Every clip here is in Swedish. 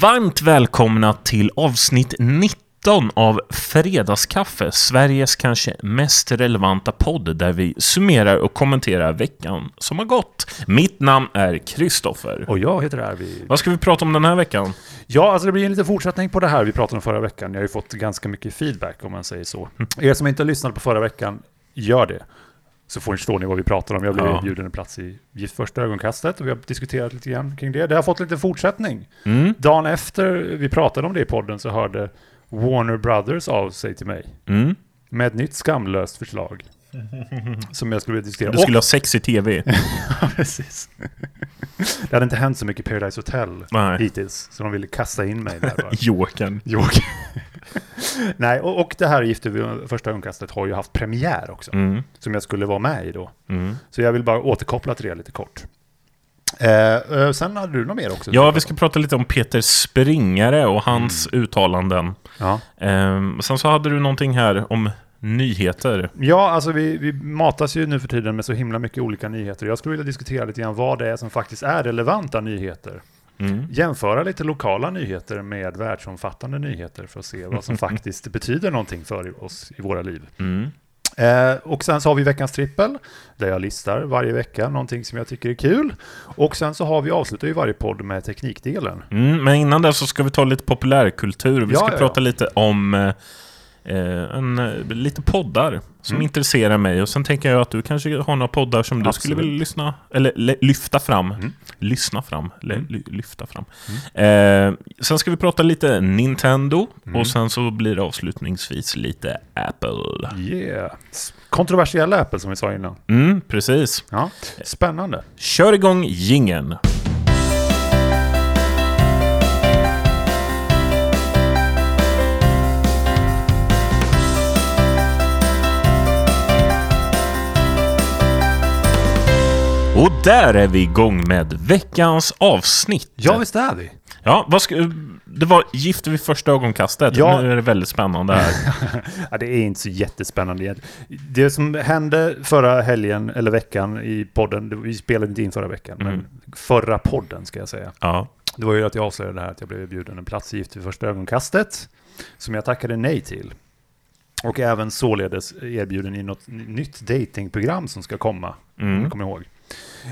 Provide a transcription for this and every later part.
Varmt välkomna till avsnitt 19 av Fredagskaffe, Sveriges kanske mest relevanta podd där vi summerar och kommenterar veckan som har gått. Mitt namn är Kristoffer. Och jag heter Arvid. Vad ska vi prata om den här veckan? Ja, alltså det blir en liten fortsättning på det här vi pratade om förra veckan. Jag har ju fått ganska mycket feedback om man säger så. Er som inte lyssnade på förra veckan, gör det. Så får ni vad vi pratar om. Jag blev Ja. erbjuden en plats i Gift första ögonkastet och vi har diskuterat lite grann kring det. Det har fått lite fortsättning. Mm, Dagen efter vi pratade om det i podden så hörde Warner Brothers av sig till mig mm. med ett nytt skamlöst förslag. Som jag skulle vilja diskutera. Du skulle ha sex i tv. Ja, precis. Det hade inte hänt så mycket Paradise Hotel Nej. hittills, så de ville kasta in mig där bara. Jokern. Nej, och, och det här Gifter vid första ögonkastet har ju haft premiär också, Mm, som jag skulle vara med i då. mm. Så jag vill bara återkoppla till det lite kort. Eh, eh, sen hade du något mer också? Ja, vi ska prata lite om Peter Springare och hans uttalanden. Ja, Ehm, sen så hade du någonting här om nyheter. ja alltså vi, vi matas ju nu för tiden med så himla mycket olika nyheter. Jag skulle vilja diskutera lite grann vad det är som faktiskt är relevanta nyheter. Mm. Jämföra lite lokala nyheter med världsomfattande nyheter för att se vad som faktiskt betyder någonting för oss i våra liv. Mm. Eh, och sen så har vi veckans trippel, där jag listar varje vecka någonting som jag tycker är kul. Och sen så har vi, avslutar ju varje podd med teknikdelen. Mm, men innan det så ska vi ta lite populärkultur. Vi Ja, ska ja, ja. prata lite om eh, eh, en, eh, lite poddar som Mm. intresserar mig. Och sen tänker jag att du kanske har några poddar som du skulle Absolut. vilja lyssna, eller le, lyfta fram. Mm. Lyssna fram, Mm. ly, lyfta fram. Eh, sen ska vi prata lite Nintendo. Mm. Och sen så blir det avslutningsvis lite Apple. Yeah. Kontroversiella Apple som vi sa innan. Mm, precis. Ja. Spännande. Kör igång gingen. Och där är vi igång med veckans avsnitt. Ja, visst är vi. Ja, vad ska, det var Gift vid första ögonkastet. Ja. Nu är det väldigt spännande här. Ja, det är inte så jättespännande. egentligen. Det som hände förra helgen, eller veckan i podden, vi spelade inte in förra veckan, Mm. men förra podden ska jag säga. Ja. Det var ju att jag avslöjade det här att jag blev erbjuden en plats i Gift vid första ögonkastet, som jag tackade nej till. Och även således erbjuden i något nytt datingprogram som ska komma, om Mm. jag kommer ihåg.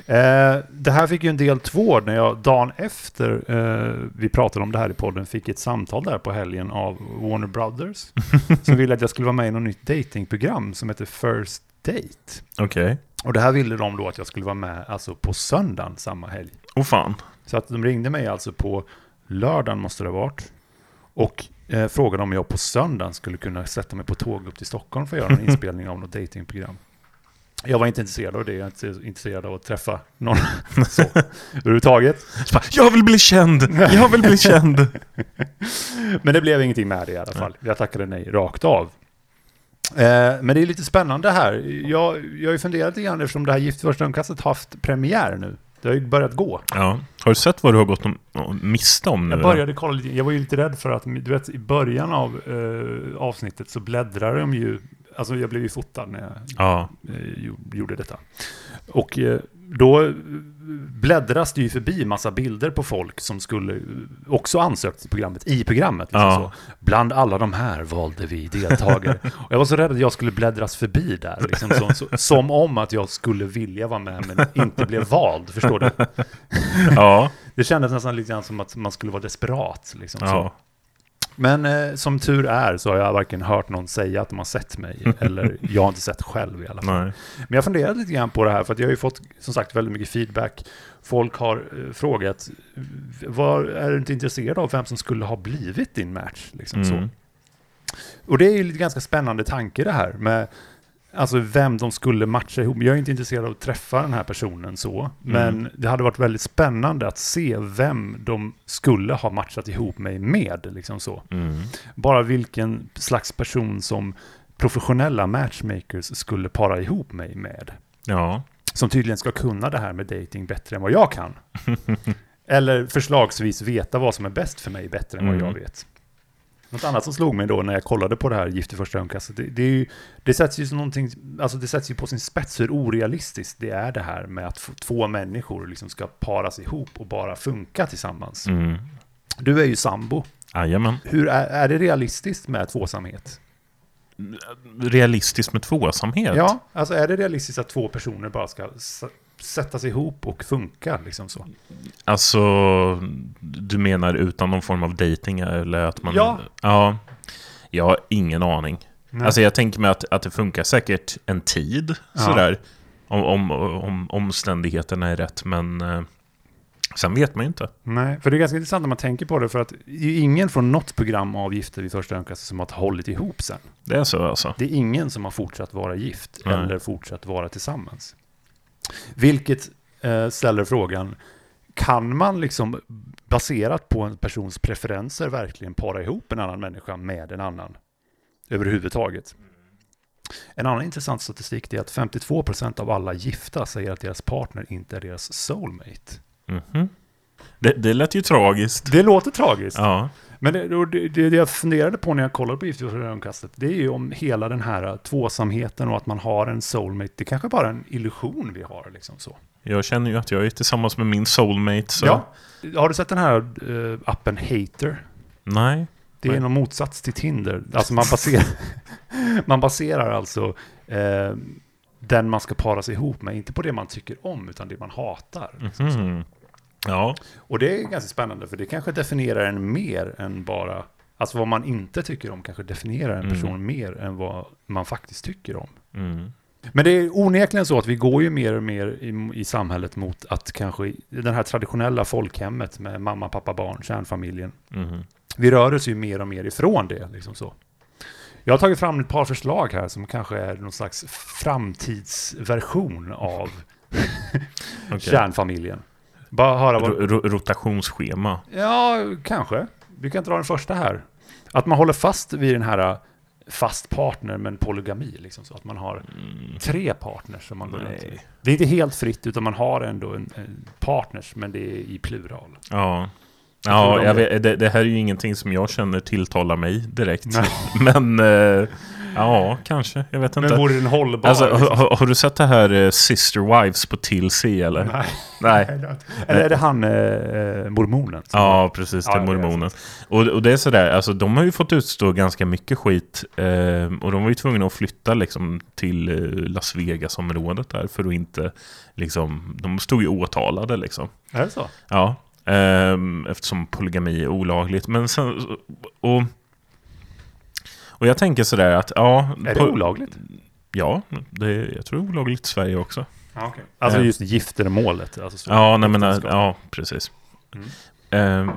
Eh, det här fick ju en del två när jag dagen efter eh, vi pratade om det här i podden fick ett samtal där på helgen av Warner Brothers som ville att jag skulle vara med i något nytt datingprogram som heter First Date. Okej. Och det här ville de då att jag skulle vara med alltså på söndagen samma helg. Oh fan. Så att de ringde mig alltså på lördagen måste det ha varit. Och eh, frågade om jag på söndagen skulle kunna sätta mig på tåg upp till Stockholm för att göra en inspelning av något datingprogram. Jag var inte intresserad av det, jag är inte intresserad av att träffa någon så, överhuvudtaget. Jag vill bli känd! Jag vill bli känd! Men det blev ingenting med det i alla fall. Jag tackade nej rakt av. Eh, men det är lite spännande här. Jag, jag har ju funderat lite grann eftersom det här Gift i första ögonkastet haft premiär nu. Det har ju börjat gå. Ja. Har du sett vad du har gått om, miste om nu? Jag började kolla lite, jag var ju lite rädd för att, du vet, i början av eh, avsnittet så bläddrar de ju, alltså jag blev ju fotad när jag Ja. eh, gjo- gjorde detta. Och eh, då bläddras det ju förbi massa bilder på folk som skulle eh, också ansökt till programmet, i programmet. Liksom Ja. Bland alla de här valde vi deltagare. och jag var så rädd att jag skulle bläddras förbi där, liksom så, så, som om att jag skulle vilja vara med men inte blev vald, förstår du? Ja. Det kändes nästan lite grann som att man skulle vara desperat. Liksom, så. Men eh, som tur är så har jag varken hört någon säga att de har sett mig, eller jag har inte sett själv i alla fall. Nej. Men jag funderat lite grann på det här, för att jag har ju fått som sagt väldigt mycket feedback. Folk har eh, frågat, var, är du inte intresserad av vem som skulle ha blivit din match? Liksom så. Mm. Och det är ju lite ganska spännande tanke det här med alltså vem de skulle matcha ihop. Jag är inte intresserad av att träffa den här personen så, men det hade varit väldigt spännande att se vem de skulle ha matchat ihop mig med. Liksom så. Mm. Bara vilken slags person som professionella matchmakers skulle para ihop mig med. Ja. Som tydligen ska kunna det här med dating bättre än vad jag kan. Eller förslagsvis veta vad som är bäst för mig bättre än vad Mm. jag vet. Något annat som slog mig då när jag kollade på det här Gift i första ögonkastet, det, det, är ju, det sätts ju som någonting, alltså det sätts ju på sin spets hur orealistiskt det är det här med att två människor liksom ska paras ihop och bara funka tillsammans. Mm. Du är ju sambo. Jajamän. Hur är, är det realistiskt med tvåsamhet? Realistiskt med tvåsamhet? Ja, alltså är det realistiskt att två personer bara ska s- sätta sig ihop och funka liksom så? Alltså, du menar utan någon form av dating eller att man... Ja. Ja. Jag har ingen aning. Nej. Alltså jag tänker mig att, att det funkar säkert en tid, Ja. sådär. Om, om, om omständigheterna är rätt, men eh, sen vet man ju inte. Nej, för det är ganska intressant när man tänker på det, för att det är ingen från något program av Gifter vid första ögonkastet som har hållit ihop sen. Det är så alltså. Det är ingen som har fortsatt vara gift Nej. eller fortsatt vara tillsammans. Vilket eh, ställer frågan, kan man liksom baserat på en persons preferenser verkligen para ihop en annan människa med en annan? Överhuvudtaget. En annan intressant statistik är att 52% av alla gifta säger att deras partner inte är deras soulmate. Mhm. Det, det lät ju tragiskt. Det låter tragiskt. Ja. Men det, det, det jag funderade på när jag kollade på Gift ögonkastet, det är ju om hela den här tvåsamheten och att man har en soulmate, det kanske bara är en illusion vi har liksom så. Jag känner ju att jag är tillsammans med min soulmate, så... Ja. Har du sett den här eh, appen Hater? Nej. Det är Nej. någon motsats till Tinder. Alltså man baserar, man baserar alltså eh, den man ska para sig ihop med, inte på det man tycker om, utan det man hatar. liksom så. Mhm. Ja. Och det är ganska spännande, för det kanske definierar en mer än bara... Alltså vad man inte tycker om kanske definierar en Mm. person mer än vad man faktiskt tycker om. Mm. Men det är onekligen så att vi går ju mer och mer i, i samhället mot att kanske den här traditionella folkhemmet med mamma, pappa, barn, kärnfamiljen. Mhm. Vi rör oss ju mer och mer ifrån det. Liksom så. Jag har tagit fram ett par förslag här som kanske är någon slags framtidsversion av Okej. kärnfamiljen. Bara höra vad... Ro- ro- rotationsschema. Ja, kanske. Vi kan dra den första här. Att man håller fast vid den här äh, fast partner men polygami. Liksom, så att man har Mm. tre partners. Som man går runt med. Det är inte helt fritt utan man har ändå en, en partners men det är i plural. Ja. Ja, de vet, det, det här är ju ingenting som jag känner tilltalar mig direkt. Nej. Men, eh, ja, kanske. Jag vet inte. Men vore den hållbar? Alltså, liksom? har, har du sett det här eh, Sister Wives på TLC eller? Nej. Nej. Eller är det han, eh, eh, mormonen? Ja, precis. Ja, Det är mormonen. Och, och det är sådär, alltså de har ju fått utstå ganska mycket skit. Eh, och de var ju tvungna att flytta liksom till eh, Las Vegas-området där för att inte liksom, de stod ju åtalade liksom. Är det så? Ja, ehm, eftersom polygami är olagligt. Men sen, och, och jag tänker sådär att, ja... Är det po- olagligt? Ja, det, jag tror det är olagligt i Sverige också. Ja, okay. Alltså Eh. just giftermålet? Alltså, så- Ja, nej, men, äktenskap. ja precis. Mm.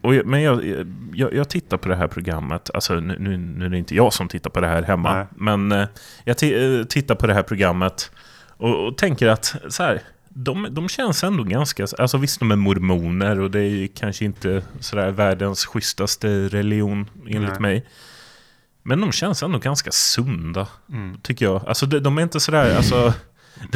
Och jag, men jag, jag, jag tittar på det här programmet, alltså nu, nu, nu är det inte jag som tittar på det här hemma, Nej. men eh, jag eh, tittar på det här programmet och, och tänker att så här, de, de känns ändå ganska, alltså visst de är mormoner och det är kanske inte sådär världens schysstaste religion enligt Nej. mig. Men de känns ändå ganska sunda, Mm. tycker jag. Alltså de, de är inte sådär, alltså...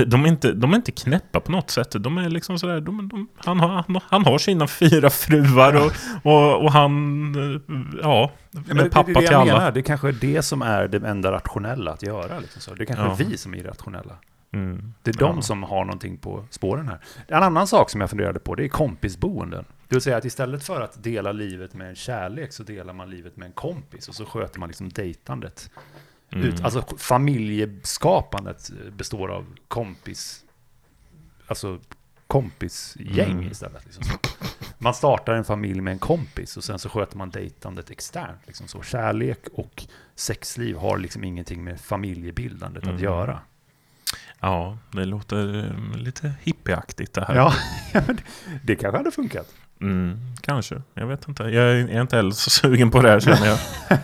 De, är inte, de är inte knäppa på något sätt. De är liksom sådär, de, de, han, har, han, har- sina fyra fruar och, och, och han, eh, ja, är men det, pappa det, det till jag alla. menar, det kanske är det som är det enda rationella att göra. Liksom så. Det kanske Ja. är vi som är irrationella. Mm. Det är de Ja. som har någonting på spåren här. En annan sak som jag funderade på, det är kompisboenden. Det vill säga att istället för att dela livet med en kärlek så delar man livet med en kompis och så sköter man liksom dejtandet. Mm. Ut, alltså familjeskapandet består av kompis, alltså kompisgäng Mm. istället. Liksom. Man startar en familj med en kompis och sen så sköter man dejtandet externt. Liksom så. Kärlek och sexliv har liksom ingenting med familjebildandet Mm. att göra. Ja, det låter eh, lite hippieaktigt det här. Ja, det, kanske hade funkat. Mm, kanske, jag vet inte. Jag är, inte heller så sugen på det här känner jag.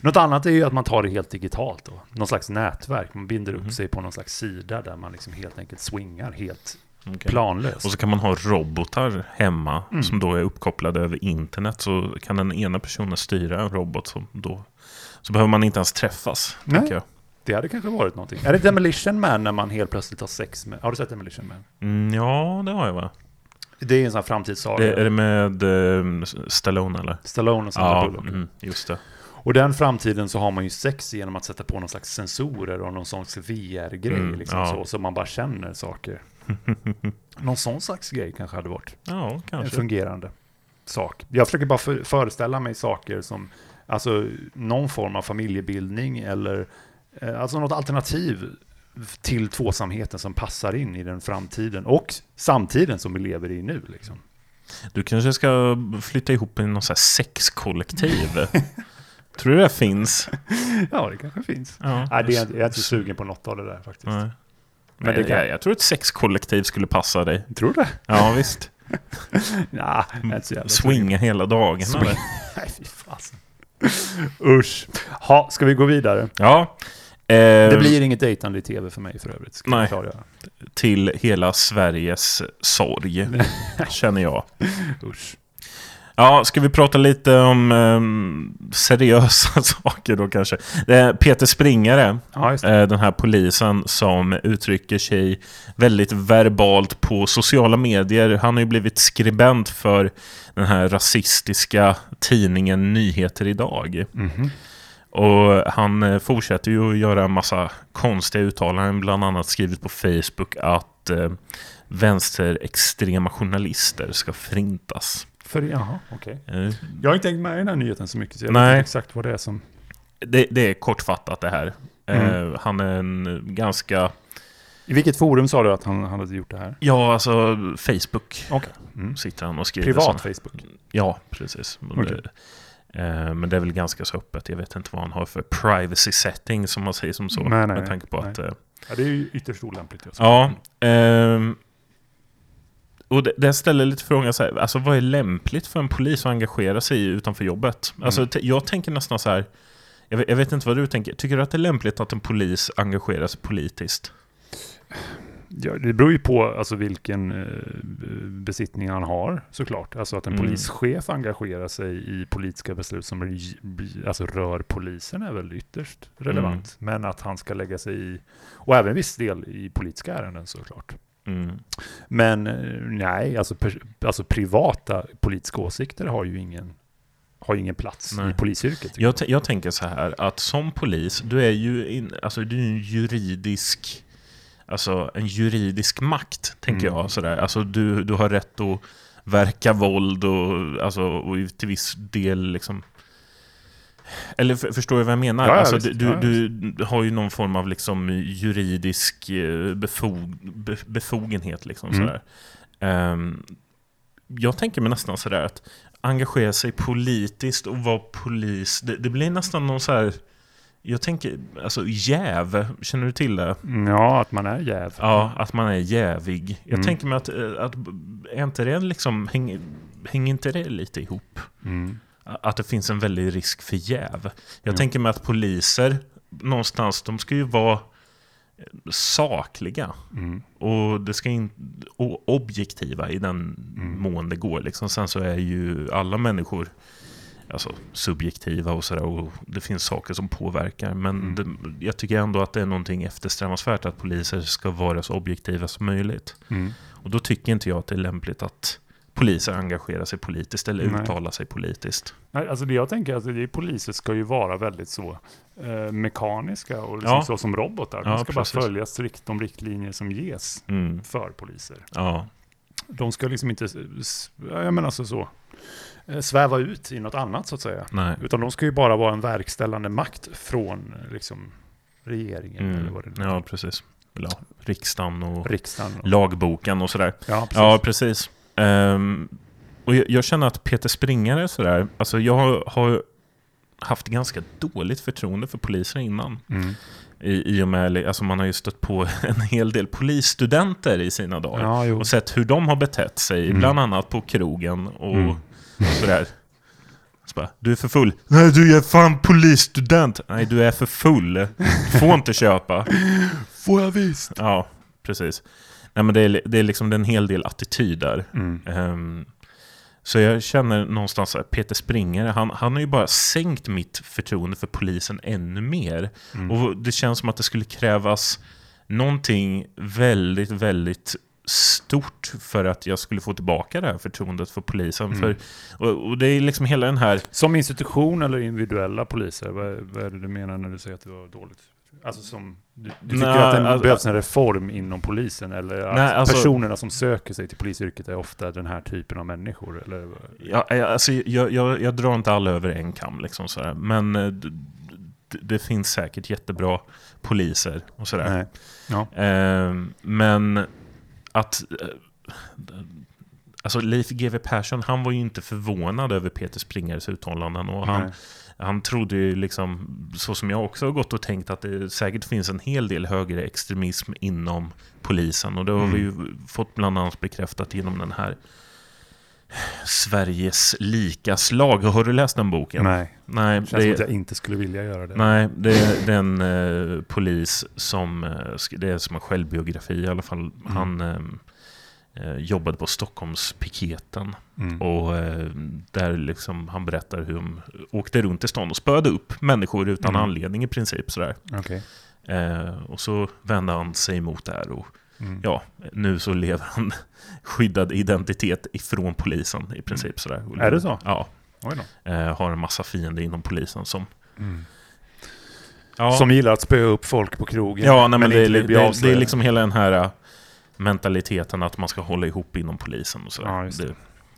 Något annat är ju att man tar det helt digitalt då. Någon slags nätverk. Man binder upp Mhm. sig på någon slags sida där man liksom helt enkelt swingar helt Okej. planlöst. Och så kan man ha robotar hemma Mm. som då är uppkopplade över internet. Så kan den ena personen styra en robot som då... Så behöver man inte ens träffas, Nej. tänker jag. Det hade kanske varit någonting. Är det Demolition Man när man helt plötsligt har sex med... Har du sett Demolition Man? Mm, ja, det har jag va? Det är en sån här framtidssaga. Det, är det med eh, Stallone eller? Stallone och Sandra Ja, Bullock. mm, just det. Och den framtiden så har man ju sex genom att sätta på någon slags sensorer och någon slags VR-grej. Mm, liksom ja. så, så man bara känner saker. Någon sån slags grej kanske hade varit Ja, kanske. fungerande. sak. Jag försöker bara för, föreställa mig saker som, alltså någon form av familjebildning eller alltså något alternativ till tvåsamheten som passar in i den framtiden och samtiden som vi lever i nu. Liksom. Du kanske ska flytta ihop i här sexkollektiv? Tror du det finns? Ja, det kanske finns. Ja. Nej, det är, jag är inte sugen på något av det där faktiskt. Nej. Men det kan- jag, jag tror ett sexkollektiv skulle passa dig. Tror du det? Ja, visst. Nej, sugen. Swinga hela dagen. Swing. Nej, fy fasen. Usch. Ha, ska vi gå vidare? Ja. Eh, Det blir inget dejtande i tv för mig för övrigt. Nej. Till hela Sveriges sorg, känner jag. Usch. Ja, ska vi prata lite om eh, seriösa saker då kanske? Peter Springare, Ja, eh, den här polisen som uttrycker sig väldigt verbalt på sociala medier. Han har ju blivit skribent för den här rasistiska tidningen Nyheter Idag. Mhm. Och han eh, fortsätter ju att göra en massa konstiga uttalanden, bland annat skrivit på Facebook att eh, vänsterextrema journalister ska förintas. För, jaha, okej. Eh, Jag har inte tänkt med i den här nyheten så mycket, så jag Nej. vet inte exakt vad det är som... det, det är kortfattat det här. Mm. Eh, han är en ganska... I vilket forum sa du att han, han hade gjort det här? Ja, alltså Facebook Okej. Mm. sitter han och skriver. Privat såna- Facebook? Ja, precis. Eh, men det är väl ganska så öppet. Jag vet inte vad han har för privacy setting som man säger som så. Nej, nej, med tanke på Nej. att... Eh, Ja, det är ju ytterst olämpligt. Alltså. ja. ehm, och det, det ställer lite frågan så här, alltså vad är lämpligt för en polis att engagera sig i utanför jobbet? Alltså Mm. t- jag tänker nästan så här, jag vet, jag vet inte vad du tänker, tycker du att det är lämpligt att en polis engagerar sig politiskt? Ja, det beror ju på alltså, vilken eh, besittning han har såklart. Alltså att en Mm. polischef engagerar sig i politiska beslut som alltså, rör polisen är väl ytterst relevant. Men att han ska lägga sig i, och även viss del i politiska ärenden såklart. Mm. Men eh, nej, alltså, alltså privata politiska åsikter har ju ingen, har ingen plats Nej. i polisyrket. Jag, jag tänker så här att som polis, du är ju in, alltså, du är en juridisk Alltså en juridisk makt, tänker Mm. jag. Sådär. Alltså, du, du har rätt att verka våld och, alltså, och till viss del liksom eller för, förstår du vad jag menar? Ja, alltså, visst. du, Ja, du, du har ju någon form av liksom juridisk eh, befog, be, befogenhet. Liksom, Mm. sådär. Ehm, jag tänker mig nästan sådär att engagera sig politiskt och vara polis, det, det blir nästan någon så här. Jag tänker, alltså jäv, känner du till det? Mm, Ja, att man är jäv. Ja, att man är jävig. Jag Mm. tänker mig att, eh, att är inte det liksom, hänger, hänger inte det lite ihop? Mm. Att det finns en väldig risk för jäv. Jag Mm. tänker mig att poliser, någonstans, de ska ju vara eh, sakliga. Mm. Och det ska in, objektiva i den Mm. mån det går. Liksom. Sen så är ju alla människor alltså, subjektiva och sådär. Och det finns saker som påverkar. Men Mm. det, jag tycker ändå att det är någonting eftersträvansvärt att poliser ska vara så objektiva som möjligt. Mm. Och då tycker inte jag att det är lämpligt att poliser engagerar sig politiskt eller Nej. uttalar sig politiskt. Nej, alltså det jag tänker, alltså det är, poliser ska ju vara väldigt så eh, mekaniska och liksom Ja. så som robotar. De Ja, ska precis. bara följa strikt de riktlinjer som ges Mm. för poliser. Ja. De ska liksom inte, jag menar alltså så, sväva ut i något annat så att säga. Nej. Utan de ska ju bara vara en verkställande makt från eh, liksom regeringen eller Mm. vad det är. Ja, precis. Ja, riksdagen och Riksdagen. Och, lagboken och sådär. ja, precis. Ja, precis. Ehm, och jag, jag känner att Peter Springare är sådär, alltså jag har, har haft ganska dåligt förtroende för poliser innan. Mm. I, I och med, alltså man har ju stött på en hel del polisstudenter i sina dagar. Ja. Och sett hur de har betett sig, Mm. bland annat på krogen och Mm. sådär. Så bara, du är för full. Nej, du är fan polisstudent. Nej, du är för full. Du får inte köpa. Får jag visst? Ja, precis. Nej, men det är, det är liksom en hel del attityd där. Mm. Ehm, så jag känner någonstans att Peter Springare, han, han har ju bara sänkt mitt förtroende för polisen ännu mer. Mm. Och det känns som att det skulle krävas någonting väldigt, väldigt stort för att jag skulle få tillbaka det här förtroendet för polisen. Mm. För, och, och det är liksom hela den här... Som institution eller individuella poliser? Vad, vad är det du menar när du säger att det var dåligt? Alltså som, du, du tycker Nej, att det alltså- behövs en reform inom polisen? Eller att Nej, alltså- personerna som söker sig till polisyrket är ofta den här typen av människor? Eller? Ja, alltså, jag, jag, jag drar inte alla över en kam, liksom sådär. men eh, d- d- det finns säkert jättebra poliser och sådär. Nej. Ja. Eh, men att... eh, Alltså Leif GW Persson, han var ju inte förvånad över Peter Springares uttalanden. Och han, Nej. han trodde ju liksom, så som jag också har gått och tänkt, att det säkert finns en hel del högerextremism inom polisen. Och det har vi ju fått bland annat bekräftat genom den här Sveriges likas lag. Har du läst den boken? Nej, Nej, det känns som det, att jag inte skulle vilja göra det. Nej, det är den eh, polis som, eh, det är som en självbiografi i alla fall. Han eh, eh, jobbade på Stockholmspiketen Mm. och eh, där liksom han berättar hur de åkte runt i stan och spöade upp människor utan Mm. anledning i princip. Sådär. Okej. Eh, och så vände han sig emot det här och Mm. ja, nu så lever han skyddad identitet ifrån polisen i princip. Sådär. Och Är det så? Ja. Eh, har en massa fiender inom polisen som... Ja. Som gillar att spöa upp folk på krogen. Ja, nej, men det, bli det, det är liksom hela den här äh, mentaliteten att man ska hålla ihop inom polisen och sådär. Ja, det. det.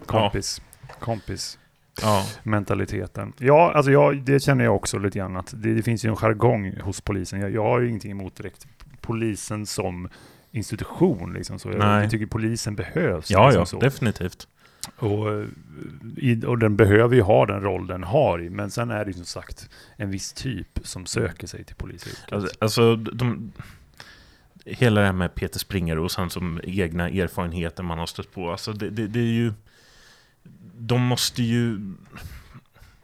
kompis. Kompis. Ja, mentaliteten. Ja, alltså jag, det känner jag också lite grann att det, det finns ju en jargong hos polisen. Jag, jag har ju ingenting emot direkt polisen som institution liksom så. Jag, Nej. jag tycker polisen behövs. ja, liksom ja så. definitivt. Och, eh, och den behöver ju ha den roll den har i. Men sen är det ju som sagt en viss typ som söker sig till polisyrket. Alltså, alltså de, hela det här med Peter Springer och sen som egna erfarenheter man har stött på. Alltså det, det, det är ju... De måste ju...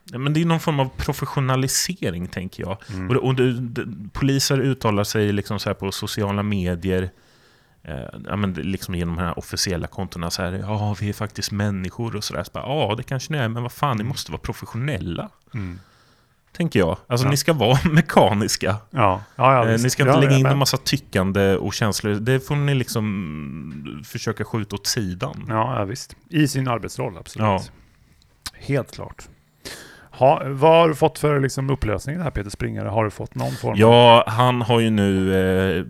Men det är någon form av professionalisering, tänker jag. Mm. Och, och det, det, poliser uttalar sig liksom så här på sociala medier, eh, ja, men liksom genom de här officiella kontona, så här, ja, vi är faktiskt människor och sådär. Så bara, ja, det kanske ni är, men vad fan, ni måste vara professionella, Mm. tänker jag. Alltså, Ja. ni ska vara mekaniska. Ja, ja, ja Eh, ni ska inte lägga in en massa tyckande och känslor. Det får ni liksom försöka skjuta åt sidan. Ja, visst. I sin arbetsroll, absolut. Helt klart. Ha, vad har du fått för liksom, upplösning det här Peter Springare? Har du fått någon form. Ja, han har ju nu eh,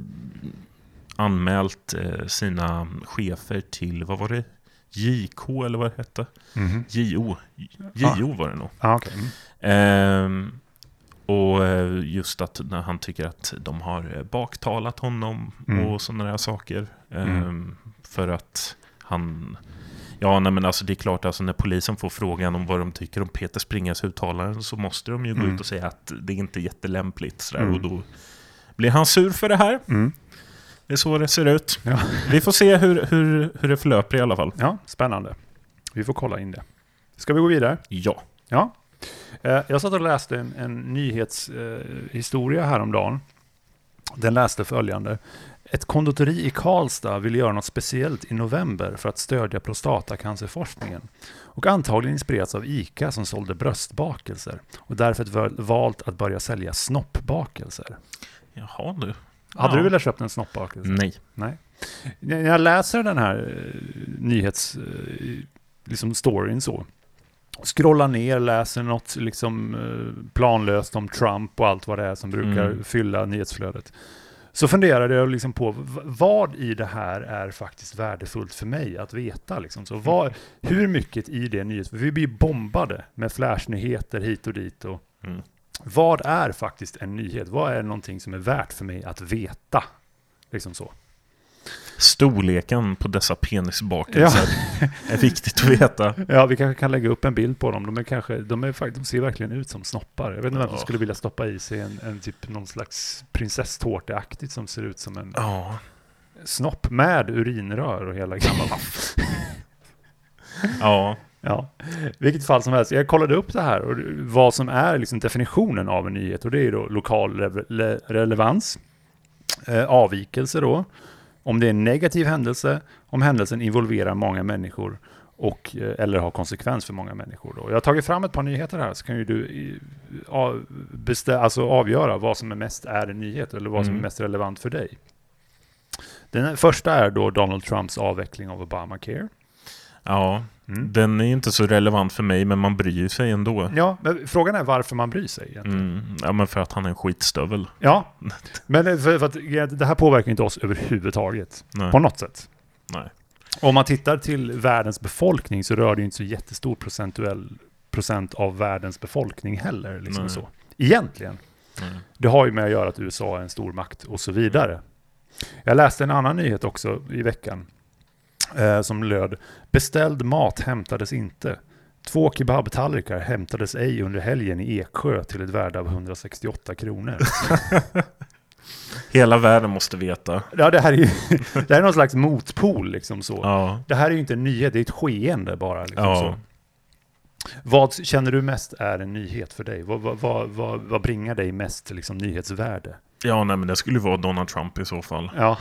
anmält eh, sina chefer till, vad var det? JK eller vad det hette? Mhm. JO. JO var det nog. Ah, okej. Mm. Ehm, och eh, just att när han tycker att de har eh, baktalat honom Mm. och sådana där saker. Ehm, Mm. För att han... Ja, nej, men alltså det är klart, alltså när polisen får frågan om vad de tycker om Peter Springars uttalanden så måste de ju gå Mm. ut och säga att det är inte jättelämpligt. Sådär, Mm. Och då blir han sur för det här. Det är så det ser ut. Ja. Vi får se hur, hur, hur det förlöper i alla fall. ja, spännande. Vi får kolla in det. Ska vi gå vidare? Ja. Ja. Eh, Jag satt och läste en, en nyhetshistoria häromdagen. Den läste följande. Ett konditori i Karlstad vill göra något speciellt i november för att stödja prostatacancerforskningen. Och antagligen inspirerats av ICA som sålde bröstbakelser. Och därför valt att börja sälja snoppbakelser. Jaha du. Hade Ja. du velat köpa en snoppbakelse? Nej. Nej. När jag läser den här eh, nyhets... eh, liksom storyn så. Scrollar ner, läser något liksom eh, planlöst om Trump och allt vad det är som brukar Mm. fylla nyhetsflödet. Så funderade jag liksom på vad i det här är faktiskt värdefullt för mig att veta. Liksom. Så vad, hur mycket i det nyhetsflödet, vi blir bombade med flashnyheter hit och dit. Och Mm. Vad är faktiskt en nyhet? Vad är någonting som är värt för mig att veta? Liksom så. Storleken på dessa penisbakelser är viktigt att veta. Ja, vi kanske kan lägga upp en bild på dem. De, är kanske, de, är, de ser verkligen ut som snoppar. Jag vet inte vem som Ja. skulle vilja stoppa i sig en, en typ någon slags prinsesstårteaktigt som ser ut som en Ja. snopp med urinrör och hela grejen. Ja. Ja, vilket fall som helst. Jag kollade upp det här och vad som är liksom definitionen av en nyhet och det är då lokal re- le- relevans, eh, avvikelse då, om det är en negativ händelse, om händelsen involverar många människor och, eh, eller har konsekvens för många människor. Då. Jag har tagit fram ett par nyheter här så kan ju du i- av, bestä- alltså avgöra vad som är mest är en nyhet eller vad som Mm. är mest relevant för dig. Den första är då Donald Trumps avveckling av Obamacare. Ja. Mm. Den är inte så relevant för mig, men man bryr sig ändå. Ja, men frågan är varför man bryr sig egentligen. Mm. Ja, men för att han är en skitstövel. Ja, men det- för, för att det här påverkar inte oss överhuvudtaget. Nej. På något sätt. Nej. Om man tittar till världens befolkning så rör det ju inte så jättestor procentuell procent av världens befolkning heller. Liksom Nej. så. Egentligen. Nej. Det har ju med att göra att USA är en stor makt och så vidare. Jag läste en annan nyhet också i veckan. Eh, som löd Beställd mat hämtades inte. Två kebabtallrikar hämtades ej under helgen i Eksjö till ett värde av 168 kronor. Hela världen måste veta. ja, det här är ju det här är någon slags motpol liksom så. Ja. Det här är ju inte en nyhet, det är ett skeende bara. Liksom Ja. så. Vad känner du mest är en nyhet för dig? Vad, vad, vad, vad, bringar dig mest liksom, nyhetsvärde? Ja, nej, men det skulle vara Donald Trump i så fall. Ja,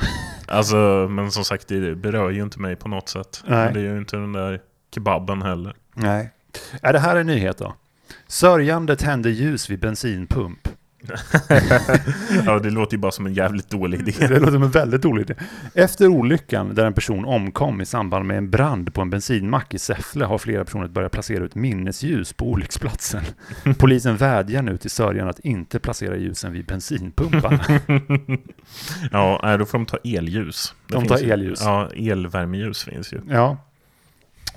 Alltså, men som sagt, det berör ju inte mig på något sätt. Nej. Men det är ju inte den där kebaben heller. nej. Är det här en nyhet då? Sörjande tände ljus vid bensinpump. Ja, det låter ju bara som en jävligt dålig idé. Det låter som en väldigt dålig idé. Efter olyckan där en person omkom i samband med en brand på en bensinmack i Säffle har flera personer börjat placera ut minnesljus på olycksplatsen. Polisen vädjar nu till sörjan att inte placera ljusen vid bensinpumparna. Ja, då får de ta elljus. Det De tar ju- elljus. Ja, elvärmeljus finns ju. Ja.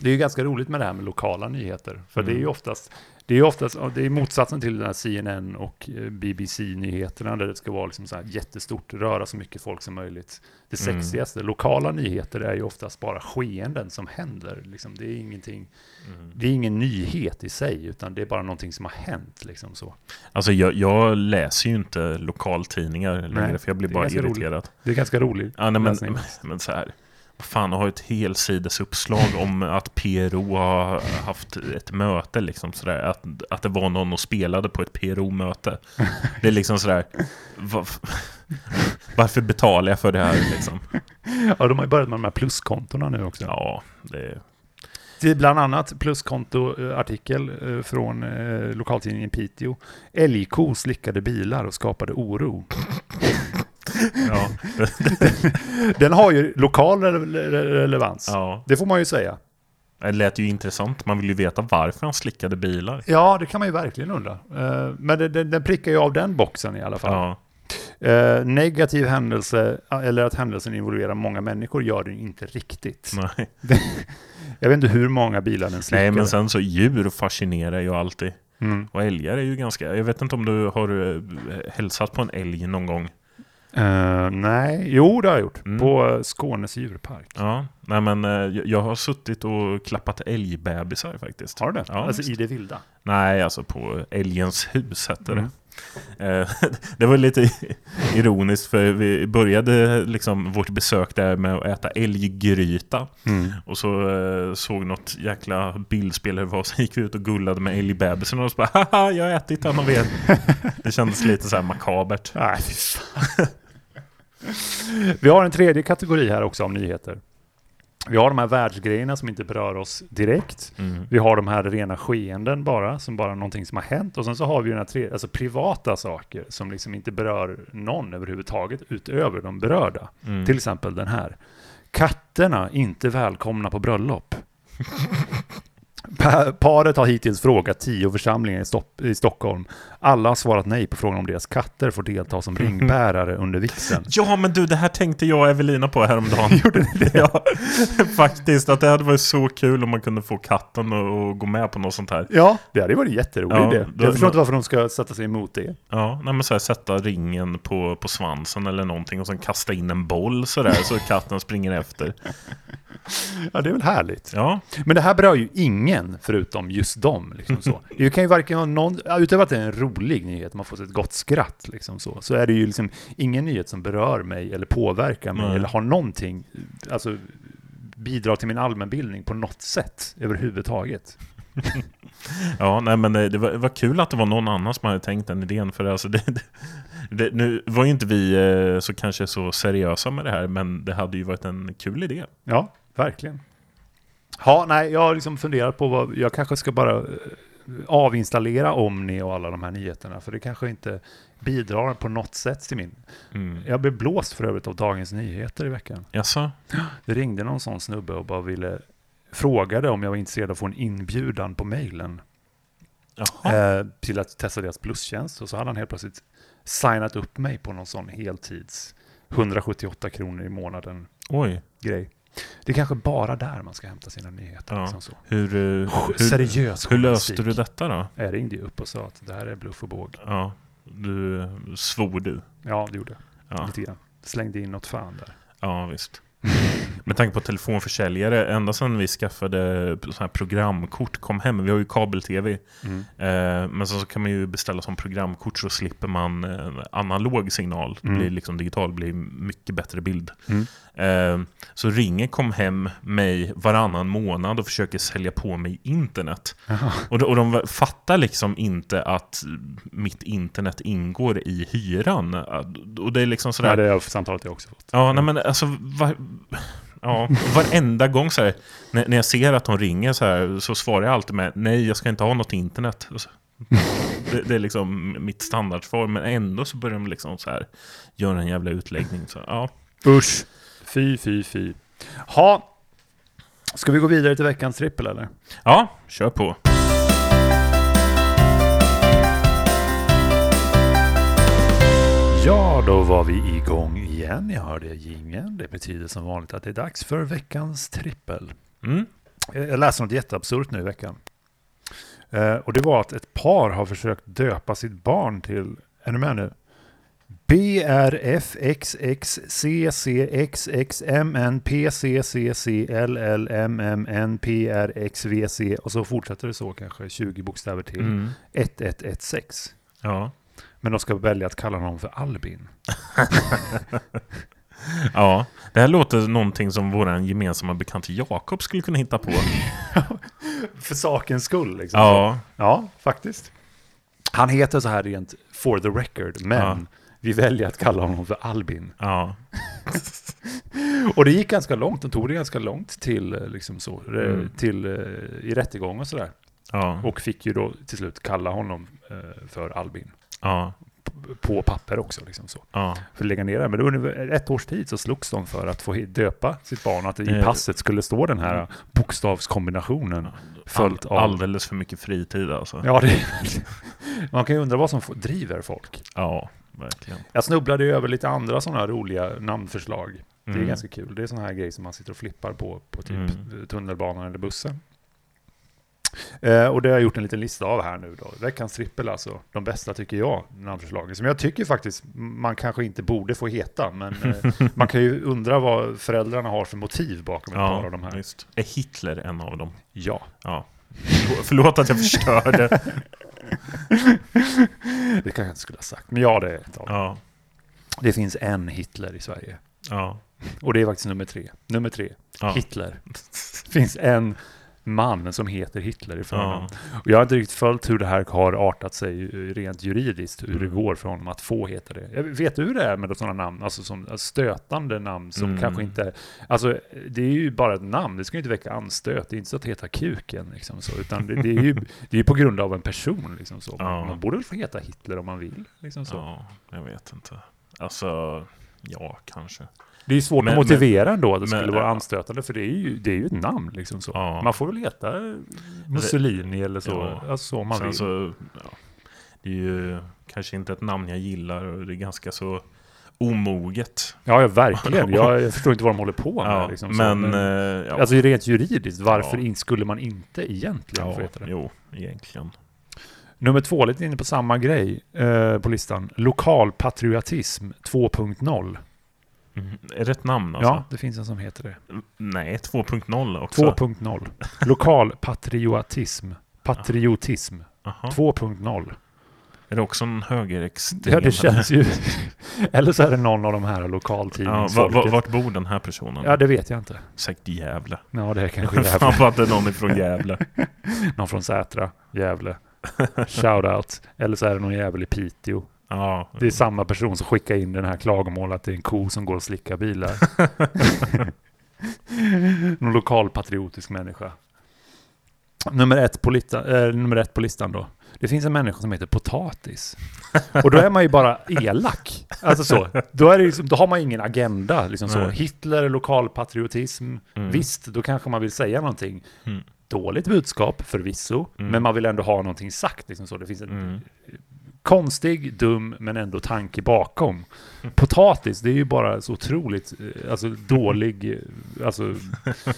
Det är ju ganska roligt med det här med lokala nyheter. För det är ju Mm. oftast, det är oftast, det är motsatsen till den här CNN och eh, BBC-nyheterna där det ska vara liksom så här jättestort, röra så mycket folk som möjligt. Det Mm. sexigaste, lokala nyheter är ju oftast bara skeenden som händer. Liksom, det är ingenting, Mm. det är ingen nyhet i sig, utan det är bara någonting som har hänt. Liksom så. Alltså, jag, jag läser ju inte lokaltidningar längre, Nej, för jag blir bara irriterad. Det är ganska roligt. Ja, nej, men, läsning. men så här. Fan, har ett helsidesuppslag om att PRO har haft ett möte liksom sådär. Att, att det var någon och spelade på ett PRO-möte. Det är liksom sådär. va- varför betalar jag för det här liksom? Ja, de har ju börjat med de här pluskontona nu också. Ja, det, Det är bland annat pluskontoartikel eh, från eh, lokaltidningen Piteå. Älgko slickade bilar och skapade oro. ja, Den har ju lokal re- re- relevans. ja. Det får man ju säga. Det lät ju intressant. Man vill ju veta varför han slickade bilar. Ja, det kan man ju verkligen undra. Eh, Men den prickar ju av den boxen i alla fall. Ja, Eh, negativ händelse, eller att händelsen involverar många människor, gör den inte riktigt. nej. Jag vet inte hur många bilar den slickade. nej, men sen så djur fascinerar ju alltid. Mm. Och älgar är ju ganska... Jag vet inte om du har eh, hälsat på en älg någon gång? Eh, nej, jo det har jag gjort. Mm. På Skånes djurpark. Ja, nej men eh, jag- har suttit och klappat älgbebisar faktiskt. Har du det? Ja, alltså visst. i det vilda? Nej, alltså på älgens hus hette det. Mm. Eh, Det var lite ironiskt för vi började liksom vårt besök där med att äta älggryta. Mm. Och så såg något jäkla bildspel hur det var, så gick vi ut och gullade med älgbebisen och så bara haha, jag har ätit en av er. Det kändes lite så här makabert. Nej. Vi har en tredje kategori här också om nyheter. Vi har de här världsgrejerna som inte berör oss direkt. Mm. Vi har de här rena skeenden bara, som bara någonting som har hänt. Och sen så har vi den här tre, alltså privata saker som liksom inte berör någon överhuvudtaget utöver de berörda. Mm. Till exempel den här. Katterna inte välkomna på bröllop. Pa- Paret har hittills frågat tio församlingar i, Stopp- i Stockholm. Alla har svarat nej på frågan om deras katter får delta som ringbärare under vigseln. Ja, men du, det här tänkte jag och Evelina på häromdagen. Gjorde ni det? Ja, faktiskt. Att det hade varit så kul om man kunde få katten att gå med på något sånt här. Ja, det hade varit en jätterolig Ja, idé. Jag förstår inte varför de ska sätta sig emot det. Ja, nej, men så här, sätta ringen på, på svansen eller någonting och sen kasta in en boll sådär så katten springer efter. Ja, det är väl härligt. Ja, Men det här berör ju ingen förutom just dem. Liksom så. Det kan ju varken vara någon, utöver att det är en rolig nyhet, man får ett gott skratt, liksom så, så är det ju liksom ingen nyhet som berör mig eller påverkar mig Nej. eller har någonting, alltså bidrar till min allmänbildning på något sätt överhuvudtaget. ja nej, men det, det, var, det var kul att det var någon annan som hade tänkt den idén. För alltså det, det, det, nu var ju inte vi eh, så kanske så seriösa med det här, men det hade ju varit en kul idé. Ja, verkligen. Ja, nej, jag har liksom funderat på vad, jag kanske ska bara eh, avinstallera Omni och alla de här nyheterna, för det kanske inte bidrar på något sätt till min. Mm. Jag blev blåst för övrigt av Dagens Nyheter i veckan. Jaså? Det ringde någon sån snubbe och bara ville frågade om jag var intresserad av att få en inbjudan på mejlen eh, till att testa deras plustjänst. Och så hade han helt plötsligt signat upp mig på någon sån heltids 178 kronor i månaden Oj. grej. Det är kanske bara där man ska hämta sina nyheter. Ja. Liksom så. Hur, eh, hur, Seriös hur löste du detta då? Jag ringde ju upp och sa att det här är bluff och båg. Ja, du eh, svor du. Ja, det gjorde jag. Ja, Lite grann. Slängde in något fan där. ja visst. Med tanke på telefonförsäljare, ända sedan vi skaffade så här programkort, kom hem, vi har ju kabel-tv, Mm. eh, men så kan man ju beställa som programkort så slipper man eh, analog signal. Det Mm. blir liksom digital, det blir mycket bättre bild. Mm. Eh, så ringer kom hem mig varannan månad och försöker sälja på mig internet. Och de, och de fattar liksom inte att mitt internet ingår i hyran. Och det är liksom sådär... Ja, det har samtalet jag också fått. Ja, nej men alltså... Var, ja, varenda gång så här, när, när jag ser att de ringer så här, så svarar jag alltid med nej, jag ska inte ha något internet. Det, det är liksom mitt standardsvar, men ändå så börjar de liksom så här göra en jävla utläggning. Så, ja. Usch. Fy, fy, fy. Ha. Ska vi gå vidare till veckans trippel eller? ja, kör på. Ja, då var vi igång igen. Jag hörde jingeln. Det betyder som vanligt att det är dags för veckans trippel. Mm. Jag läste något jätteabsurt nu i veckan. Eh, och det var att ett par har försökt döpa sitt barn till, är du med nu? BRFXXCSXMNPCCCLLMMNPRXVC och så fortsätter det så kanske 20 bokstäver till. Mm. 1116. Ja. Men de ska välja att kalla honom för Albin. ja, det här låter någonting som vår gemensamma bekant Jakob skulle kunna hitta på. För sakens skull liksom. Ja, Ja, faktiskt. Han heter så här rent for the record, men Ja. Vi väljer att kalla honom för Albin. ja, Och det gick ganska långt, de tog det ganska långt till, eh, liksom så, eh, Mm. till eh, i rättegång och sådär. ja, Och fick ju då till slut kalla honom för Albin. ja, På papper också, liksom så. ja. För att lägga ner det. Men under ett års tid så slogs de för att få döpa sitt barn, att i passet skulle stå den här bokstavskombinationen. Följt av... Alldeles för mycket fritid alltså. Ja, det Man kan ju undra vad som driver folk. Ja, verkligen. Jag snubblade ju över lite andra sådana här roliga namnförslag. Det är Mm. ganska kul. Det är sådana här grejer som man sitter och flippar på, på typ Mm. tunnelbanan eller bussen. Eh, och det har jag gjort en liten lista av här nu då. Veckans trippel alltså. De bästa tycker jag, namnförslagen. Som jag tycker faktiskt man kanske inte borde få heta. Men eh, man kan ju undra vad föräldrarna har för motiv bakom ett par Ja, av de här. visst. Är Hitler en av dem? Ja. Ja. Förlåt att jag förstörde. Det kanske jag inte skulle ha sagt. Men ja, det är ett av dem. Ja, Det finns en Hitler i Sverige. ja, Och det är faktiskt nummer tre. Nummer tre. ja. Hitler. Finns en man som heter Hitler i förnamn. ja. Och jag har inte riktigt följt hur det här har artat sig rent juridiskt, hur det Mm. går för honom att få heta det. Jag vet du hur det är med sådana namn, alltså som stötande namn som Mm. kanske inte, alltså det är ju bara ett namn, det ska ju inte väcka anstöt, det är inte så att heta kuken liksom så, utan det, det är ju det är på grund av en person liksom så. Ja. Man borde väl få heta Hitler om man vill, liksom så. ja, jag vet inte. Alltså, ja, kanske. Det är svårt Men- att motivera ändå att det men- skulle vara anstötande, för det är ju, det är ju ett namn liksom så. Ja. Man får väl heta Mussolini eller så, Ja. alltså så man Sen vill. så, ja, det är ju kanske inte ett namn jag gillar och det är ganska så omoget. Ja, ja verkligen. Jag, jag förstår inte vad de håller på med. Ja, liksom, så, men, eh, ja, Alltså rent juridiskt, varför Ja. skulle man inte egentligen få ja, heta det? jo, egentligen. Nummer två, lite inne på samma grej eh, på listan. Lokalpatriotism 2.0. Mm. Ett namn alltså? Ja, det finns en som heter det. Nej, 2.0 också. 2.0. Lokalpatriotism. Patriotism Aha. 2.0. Är det också en högerextrem? Ja, det känns ju... Eller så är det någon av de här Ja, lokaltidningsfolket. va, vart bor den här personen? Ja, det vet jag inte. Säkert Gävle. Ja, det är kanske Fan Gävle. på att det är någon ifrån Gävle. Någon från Sätra, Gävle. Shoutout. Eller så är det någon jävel i Piteå. Ja, Det är samma person som skickar in den här klagomål att det är en ko som går och slickar bilar. Någon lokalpatriotisk människa. Nummer ett, på lista, eh, nummer ett på listan då. Det finns en människa som heter Potatis. Och då är man ju bara elak. Alltså så. Då, är liksom, då har man ingen agenda. Liksom så. Nej. Hitler, lokalpatriotism. Mm. Visst, då kanske man vill säga någonting. Mm. Dåligt budskap förvisso, Mm. men man vill ändå ha någonting sagt. Liksom så. Det finns en Mm. Konstig, dum, men ändå tanke bakom. Potatis, det är ju bara så otroligt eh, alltså, dålig eh, alltså, eh,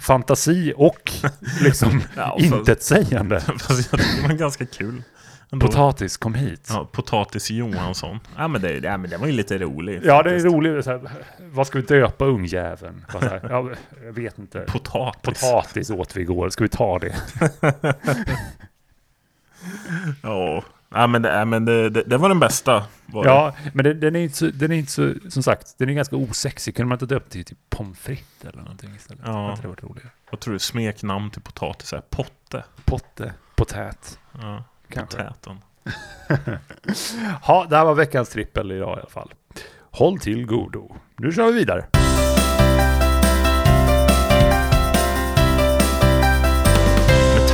fantasi och liksom Ja, intetsägande. Fast jag tycker det var ganska kul. Ändå. Potatis, kom hit. Ja, Potatis Johansson. Ja men, det, ja, men det var ju lite roligt. Ja, det är faktiskt. roligt. Så här, vad ska vi döpa ungjäveln? Ja, jag vet inte. Potatis. Potatis åt vi igår, ska vi ta det? Ja. Ja men, det, ja, men det, det, det var den bästa. Var. Ja, men det, den är inte så, den är inte så, som sagt, den är ganska osexig. Kunde man inte döpt till typ pommes frites eller någonting istället? Ja. Hade det varit roligare? Vad tror du? Smeknamn till potatis är Potte. Potte, potät, Ja, kanske. potäten. Ja, det här var veckans trippel idag i alla fall. Håll till godo. Nu kör vi vidare.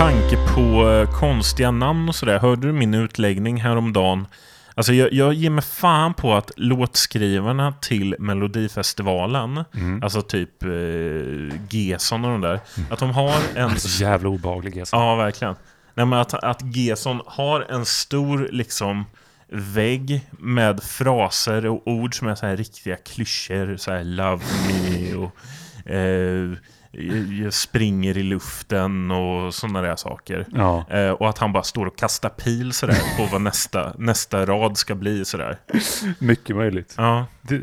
Tanke på eh, konstiga namn och sådär, hörde du min utläggning häromdagen? Alltså jag, jag ger mig fan på att låtskrivarna till Melodifestivalen, Mm. alltså typ eh, Gesson och de där, att de har en... Så jävla obehaglig alltså. Ja, verkligen. Nej, men att, att Gesson har en stor liksom vägg med fraser och ord som är så här riktiga klyschor. Så här love me och eh, springer i luften och sådana där saker. Ja, Eh, och att han bara står och kastar pil sådär på vad nästa, nästa rad ska bli sådär. mycket möjligt. Ja, Det,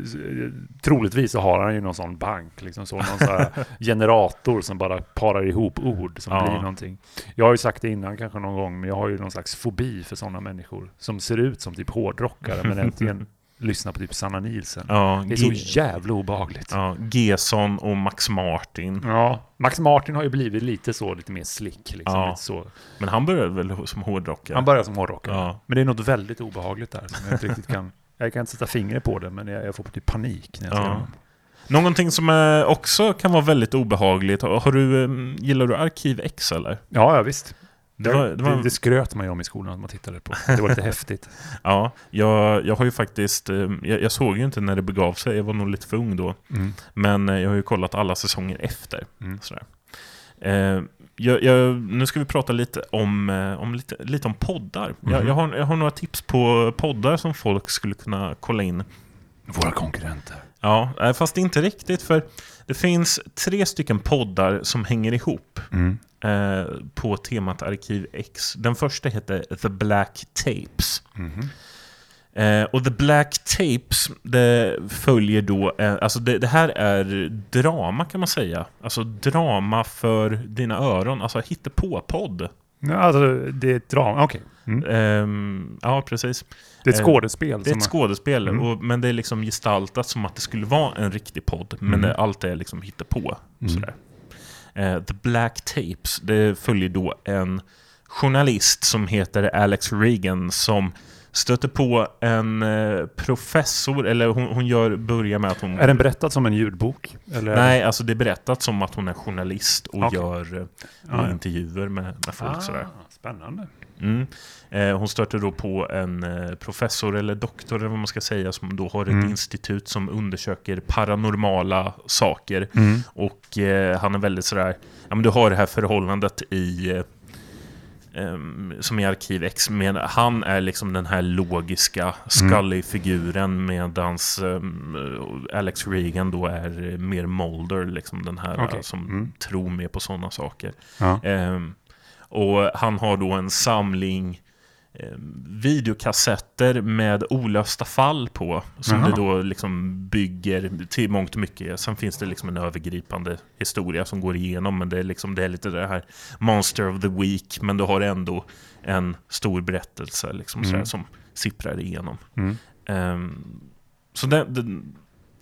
troligtvis så har han ju någon sån bank, liksom så, någon sån generator som bara parar ihop ord som Ja. blir någonting. Jag har ju sagt det innan kanske någon gång, men jag har ju någon slags fobi för sådana människor som ser ut som typ hårdrockare, men egentligen lyssnar på typ Sanna Nielsen. ja, Det är så Ge- jävla obehagligt. ja Gesson och Max Martin. Ja, Max Martin har ju blivit lite så, lite mer slick. Liksom, Ja. så. Men han började väl som hårdrockare? Han börjar som hårdrockare. Ja. Men det är något väldigt obehagligt där. Som jag inte riktigt kan... Jag kan inte sätta fingret på det, men jag, jag får typ panik när jag ser Ja. honom. Någonting som eh, också kan vara väldigt obehagligt. Har du, eh, gillar du Arkiv X eller? Ja, ja visst. Det Det, var- det, det var- det skröt man ju om i skolan att man tittade på. Det var lite häftigt. Ja, jag, jag har ju faktiskt... eh, Jag, jag såg ju inte när det begav sig, jag var nog lite för ung då. Mm. Men eh, jag har ju kollat alla säsonger efter. Mm. Sådär. Eh, jag, jag, nu ska vi prata lite om, eh, om, lite, lite om poddar. Jag, Mhm. jag, har, jag har några tips på poddar som folk skulle kunna kolla in. Våra konkurrenter. Ja, eh, fast inte riktigt för det finns tre stycken poddar som hänger ihop. Mm. Eh, på temat Arkiv X. Den första heter The Black Tapes. Mhm. Eh, och The Black Tapes, det följer då, eh, alltså det, det här är drama kan man säga. Alltså drama för dina öron, alltså hittepå-podd. Ja, alltså, det är ett drama. Okej. Mm. Ehm, ja, precis. Det är ett Eh, skådespel. Det är ett skådespel, Mm. och, men det är liksom gestaltat som att det skulle vara en riktig podd. Men Mm. det, allt är liksom hittepå. Mm. Sådär. Eh, The Black Tapes, det följer då en journalist som heter Alex Reagan som stöter på en eh, professor, eller hon, hon gör, börjar med att hon... Är den berättad som en ljudbok? Eller? Nej, alltså det är berättat som att hon är journalist och Okej. gör ja. intervjuer med, med folk Ah, sådär. Spännande. Mm. Eh, hon stöter då på en eh, professor eller doktor eller vad man ska säga som då har ett Mm. institut som undersöker paranormala saker. Mm. Och eh, han är väldigt sådär, ja men du har det här förhållandet i eh, som i Arkiv X, med, han är liksom den här logiska Scully-figuren medans ehm, Alex Reagan då är mer Mulder, liksom den här eh, som Mm. tror mer på sådana saker. Ja. Och han har då en samling ehm, videokassetter med olösta fall på. Som Jaha. det då liksom bygger till mångt och mycket. Sen finns det liksom en övergripande historia som går igenom. Men det är, liksom, det är lite det här Monster of the Week. Men du har ändå en stor berättelse liksom, sådär, Mm. som sipprar igenom. Mm. Ehm, så det, det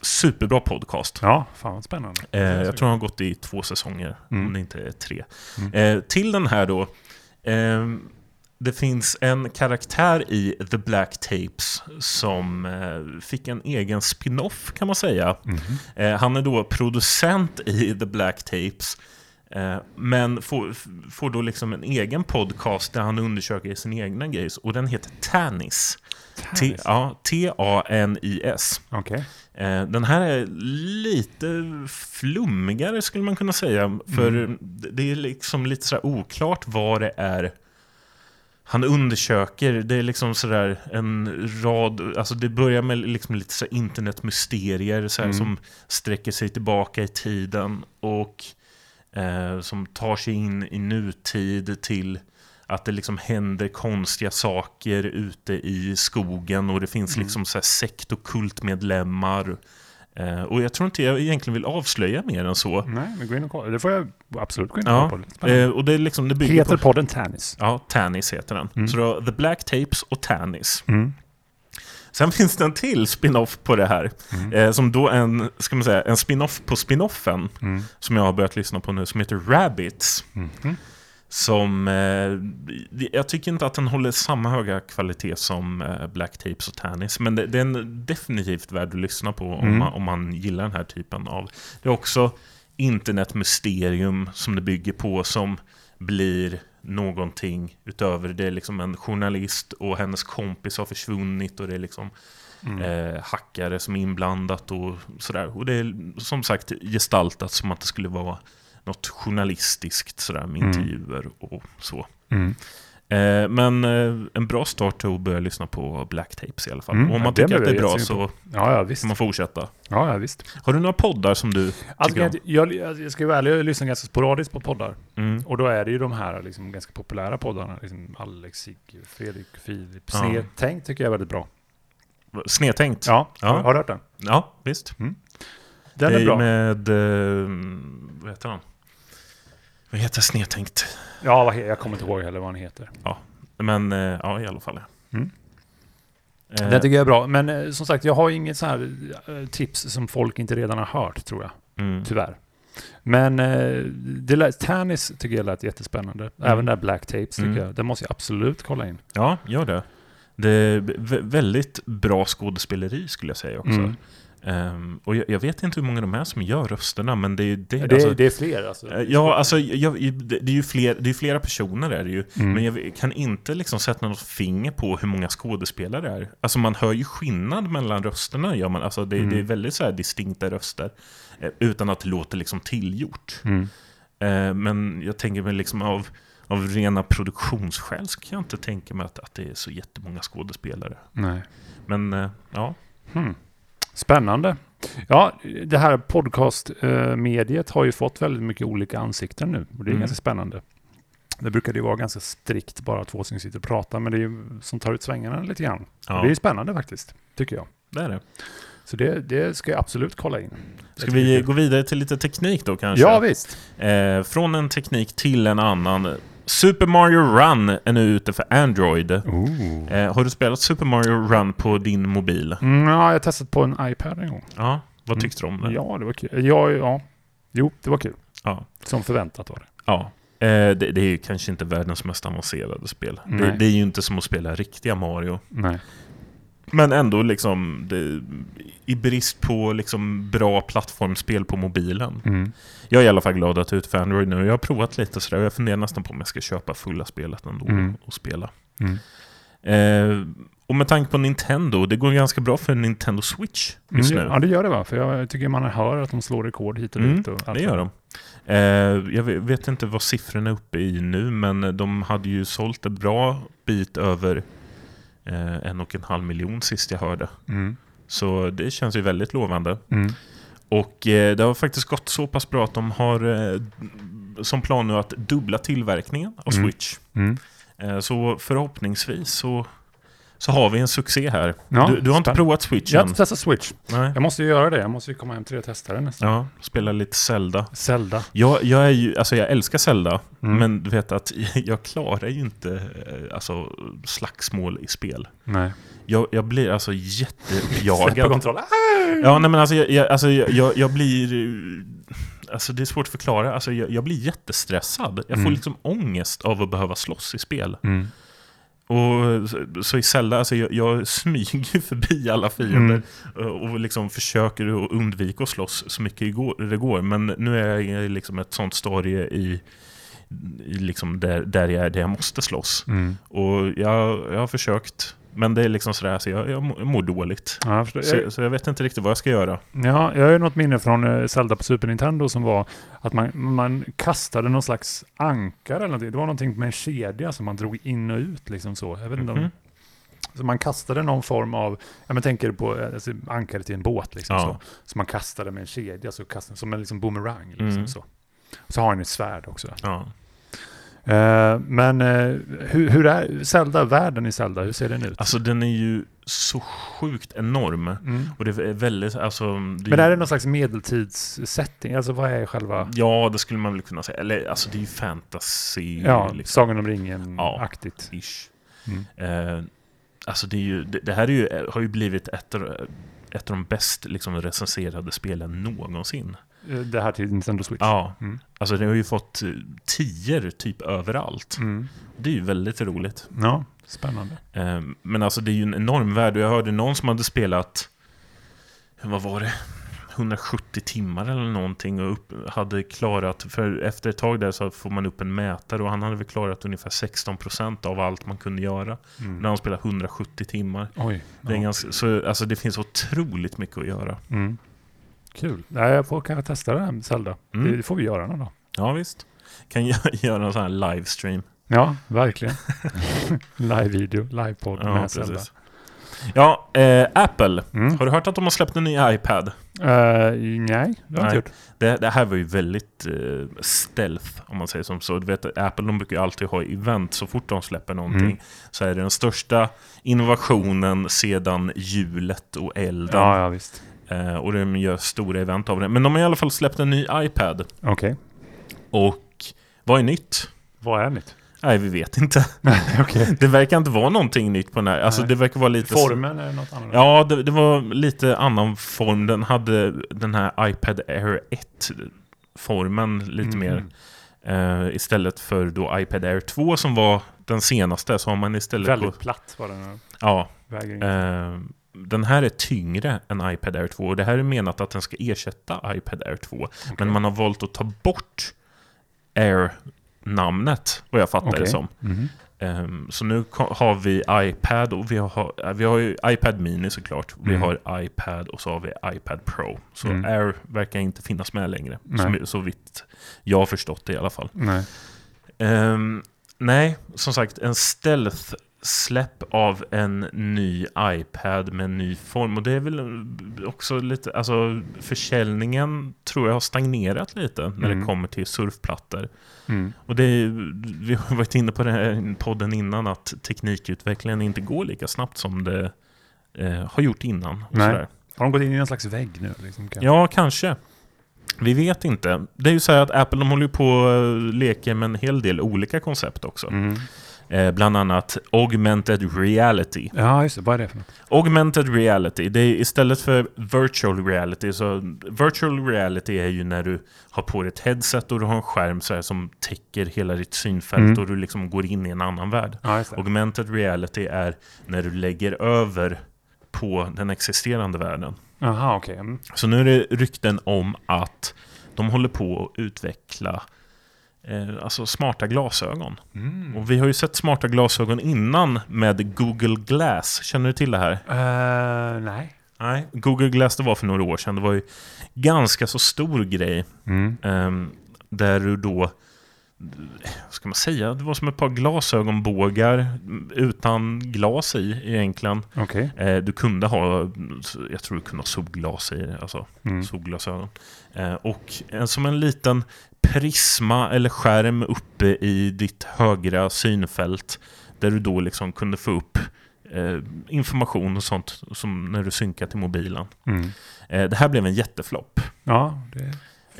superbra podcast. ja, fan vad spännande. Eh, jag tror han har gått i två säsonger, Mm. om det inte är tre. Mm. Eh, till den här då, ehm, det finns en karaktär i The Black Tapes som eh, fick en egen spin-off kan man säga. Mhm. Eh, han är då producent i The Black Tapes. Eh, men får, får då liksom en egen podcast där han undersöker sin egna grejs. Och den heter Tannis. T-A-N-I-S. Okej. Eh, Den här är lite flummigare skulle man kunna säga. För det är liksom lite sådär oklart vad det är han undersöker. Det är liksom sådär en rad, alltså det börjar med liksom lite så internetmysterier så här, som sträcker sig tillbaka i tiden. Och eh, som tar sig in i nutid till att det liksom händer konstiga saker ute i skogen och det finns liksom så här sekt och kultmedlemmar. Eh, och jag tror inte jag egentligen vill avslöja mer än så. Nej, men gå in och kolla. Det får jag absolut gå in och Ja, kolla på. Eh, och det, är liksom, det bygger Heter på... podden Tannis? Ja, Tannis heter den. Mm. Så då, The Black Tapes och Tannis. Mm. Sen finns det en till spin-off på det här. Mm. Eh, som då en, ska man säga, en spin-off på spin-offen. Mm. Som jag har börjat lyssna på nu, som heter Rabbits. Som, eh, jag tycker inte att den håller samma höga kvalitet som eh, Black Tapes och Tannis. Men det, det är en definitivt värd att lyssna på om, Mm. man, om man gillar den här typen av... Det är också internetmysterium som det bygger på som blir någonting utöver det. är liksom en journalist och hennes kompis har försvunnit och det är liksom Mm. eh, hackare som är inblandat och sådär. Och det är som sagt gestaltat som att det skulle vara något journalistiskt sådär med Mm. intervjuer och så. Mm. Eh, men eh, en bra start är att börja lyssna på Black Tapes i alla fall. Mm, och om ja, man det tycker att det är bra så Ja, ja, kan man fortsätta. Ja, ja, visst. Har du några poddar som du Alltså, jag, jag, jag ska vara ärlig, jag lyssnar ganska sporadiskt på poddar. Mm. Och då är det ju de här liksom, ganska populära poddarna. Liksom Alex, Sigge, Fredrik, Filip. Ja. Snedtänkt tycker jag är väldigt bra. Snedtänkt? Ja, Ja. Har, har du hört den? Ja, visst. Den det är är bra. med... Eh, vad heter han? Vad heter Snedtänkt? Ja, vad jag kommer inte ihåg heller vad han heter. Men eh, ja, i alla fall. ja. Mm. Eh, Den tycker jag är bra. Men eh, som sagt, jag har inget så här eh, tips som folk inte redan har hört, tror jag. mm. Tyvärr. Men eh, det lät, Tannis tycker jag lät jättespännande. Även där Black Tapes tycker Mm. jag. Det måste jag absolut kolla in. Ja, gör det. Det är vä- väldigt bra skådespeleri skulle jag säga också. Mm. Ehm, och jag, jag vet inte hur många de är som gör rösterna, men det är det. Det, alltså, det är fler alltså. eh, Ja, alltså jag, det det är ju fler, det är flera personer är det ju. Mm. Men jag kan inte liksom sätta något finger på hur många skådespelare det är. Alltså man hör ju skillnad mellan rösterna. Gör man. Alltså det, Mm. det är väldigt så här distinkta röster. eh, Utan att det låter liksom tillgjort. Mm. Eh, Men jag tänker mig liksom av, av rena produktionsskäl så kan jag inte tänka mig att, att det är så jättemånga skådespelare. Nej. Men ja, Hmm. Spännande. Ja, det här podcastmediet har ju fått väldigt mycket olika ansikten nu. Och det är Mm. ganska spännande. Det brukade ju vara ganska strikt, bara två som sitter och pratar, men det är ju som tar ut svängarna lite grann. ja Det är ju spännande faktiskt, tycker jag. det är det. Så det, det ska jag absolut kolla in. Ska vi gå vidare till lite teknik då kanske? Ja, visst. Eh, från en teknik till en annan. Super Mario Run är nu ute för Android. Eh, har du spelat Super Mario Run på din mobil? Mm, ja, jag har testat på en iPad en gång. Ja, vad Mm. tyckte du om det? Ja, det var kul. Ja, ja. Jo, det var kul. Ja. Som förväntat var det. ja. Eh, det, det är ju kanske inte världens mest avancerade spel. Det, det är ju inte som att spela riktiga Mario. Nej. Men ändå liksom, det, i brist på liksom bra plattformsspel på mobilen. Mm. Jag är i alla fall glad att det är ute för Android nu. Jag har provat lite sådär. Jag funderar nästan på om jag ska köpa fulla spelet ändå Mm. och spela. Mm. Eh, och med tanke på Nintendo, det går ganska bra för Nintendo Switch just Mm, nu. Ja, det gör det va? För jag tycker man hör att de slår rekord hit och Mm, dit. Och allt det gör de. Eh, jag vet- inte vad siffrorna är uppe i nu, men de hade ju sålt en bra bit över en och en halv miljon sist jag hörde. Mm. Så det känns ju väldigt lovande. Mm. Och eh, det har faktiskt gått så pass bra att de har eh, som plan nu att dubbla tillverkningen av Mm. Switch. Mm. Eh, så förhoppningsvis så, så har vi en succé här. Ja, du, du har inte provat Switch Jag har inte testat Switch. Nej. Jag måste ju göra det. Jag måste ju komma hem till det och testa det nästan. Ja, spela lite Zelda. Zelda. Jag, jag, är ju, alltså jag älskar Zelda, Mm. men du vet att jag klarar ju inte eh, alltså, slagsmål i spel. Nej. Jag, jag blir alltså jättejagad. kontrollen. Ja, nej men alltså jag, jag, alltså, jag, jag, blir... Alltså det är svårt att förklara. Alltså jag, jag blir jättestressad. Jag får Mm. liksom ångest av att behöva slåss i spel. Mm. Och så- så i Zelda, alltså jag, jag smyger förbi alla fiender och, och liksom försöker att undvika att slåss så mycket det går-. Men nu är jag i liksom ett sånt stadie i, i liksom där, där jag är, där jag måste slåss. Mm. Och jag, jag har försökt, men det är liksom sådär, så jag, jag mår- dåligt. Ja, jag. Så, så jag vet inte riktigt vad jag ska göra. Ja, jag har ju något minne från eh, Zelda på Super Nintendo som var att man, man kastade någon slags ankare eller någonting. Det var någonting med en kedja som man drog in och ut liksom så. Jag vet inte om, Mhm. Så man kastade någon form av, ja men tänker på eh, alltså, ankare till en båt liksom Ja. så. Så man kastade med en kedja, så kastade, som en liksom boomerang liksom Mm. så. Så har han ett svärd också. Ja. Eh, men eh, hur, hur är Zelda, världen i Zelda, hur ser den ut? Alltså den är ju så sjukt enorm. Mm. Och det är väldigt, alltså... Det Men är det någon slags medeltidssetting? Alltså vad är själva, Ja, det skulle man väl kunna säga. Eller alltså det är ju fantasy. ja, liksom. Sagan om ringen-aktigt? Ish. Mm. Eh, alltså det, är ju, det, det här är ju, har ju blivit ett av, ett av de bäst liksom, recenserade spelen någonsin. Eh, Det här till Nintendo Switch? Ja, Mm. alltså det har ju fått eh, tior typ överallt. Mm. Det är ju väldigt roligt. Ja, spännande. Eh, men alltså det är ju en enorm värld och jag hörde någon som hade spelat, vad var det? 170 timmar eller någonting och upp, hade klarat, för efter ett tag där så får man upp en mätare och han hade väl klarat ungefär 16% av allt man kunde göra Mm. när han spelade 170 timmar. Oj. Det, är ja. ganska, så, alltså det finns otroligt mycket att göra. Mm. Kul. Nej, jag får kanske testa det här Zelda. Mm. Det får vi göra någon dag. Ja visst. Kan gö- göra en sån här livestream. Ja, verkligen. Live-video, live-podd Ja, med Zelda. precis. Ja, eh, Apple. Mm. Har du hört att de har släppt en ny iPad? Eh, nej, det har jag Nej. inte gjort. Det, det här var ju väldigt eh, stealth, om man säger som så. Du vet, Apple de brukar ju alltid ha event så fort de släpper någonting. Mm. Så är det den största innovationen sedan hjulet och elden. Ja, ja visst. Eh, och de gör stora event av det. Men de har i alla fall släppt en ny iPad. Okej. Och vad är nytt? Vad är nytt? Nej, vi vet inte. Okej. Det verkar inte vara någonting nytt på den här. Alltså Nej. det verkar vara lite... Formen är något annat? Ja, det, det var lite annan form. Den hade den här iPad Air 1-formen lite Mhm. mer. Eh, istället för då iPad Air 2 som var den senaste så har man istället... Väldigt På, platt var den. ja, eh, den här är tyngre än iPad Air 2 och det här är menat att den ska ersätta iPad Air 2. Okej. Men man har valt att ta bort Air-namnet, vad jag fattar det Okej. som. Mhm. Ehm, så nu har vi iPad och vi har, vi har ju iPad Mini såklart. Vi Mm. har iPad och så har vi iPad Pro. Så Mm. Air verkar inte finnas med längre. Som, så vitt jag har förstått det i alla fall. Nej. Ehm, nej, som sagt en stealth släpp av en ny iPad med en ny form. Och det är väl också lite, alltså försäljningen tror jag har stagnerat lite när Mm. det kommer till surfplattor. Mm. Och det är, vi har varit inne på den här podden innan att teknikutvecklingen inte går lika snabbt som det eh, har gjort innan. Har de gått in i någon slags vägg nu? Liksom, kan- Ja, kanske. Vi vet inte. Det är ju så här att Apple de håller på och leker med en hel del olika koncept också. Mm. Eh, bland annat augmented reality. Ja, just det. Vad är det för något? Augmented reality, det är istället för virtual reality, så virtual reality är ju när du har på dig ett headset och du har en skärm så här som täcker hela ditt synfält Mm. och du liksom går in i en annan värld. Ja. Augmented reality är när du lägger över på den existerande världen. Jaha, okej. Mm. Så nu är det rykten om att de håller på att utveckla eh, alltså smarta glasögon. Mm. Och vi har ju sett smarta glasögon innan med Google Glass. Känner du till det här? Eh, nej. Nej, Google Glass det var för några år sedan. Det var ju ganska så stor grej. Mm. ehm, där du då, vad ska man säga, det var som ett par glasögonbågar utan glas i egentligen. Okej. Eh, du kunde ha, jag tror du kunde ha solglas i, alltså Mm. solglasögon. Eh, och en, som en liten prisma eller skärm uppe i ditt högra synfält. Där du då liksom kunde få upp eh, information och sånt som när du synkar till mobilen. Mm. Eh, det här blev en jätteflopp. Ja, det...